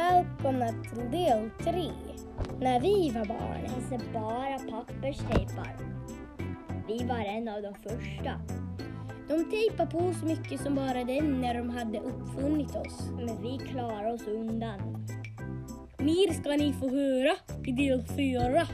välkomna till del 3. När vi var barn. Alltså bara papperstejpar. Vi var en av de första. De tejpade på så mycket som bara den när de hade uppfunnit oss. Men vi klarade oss undan. Mer ska ni få höra i del 4.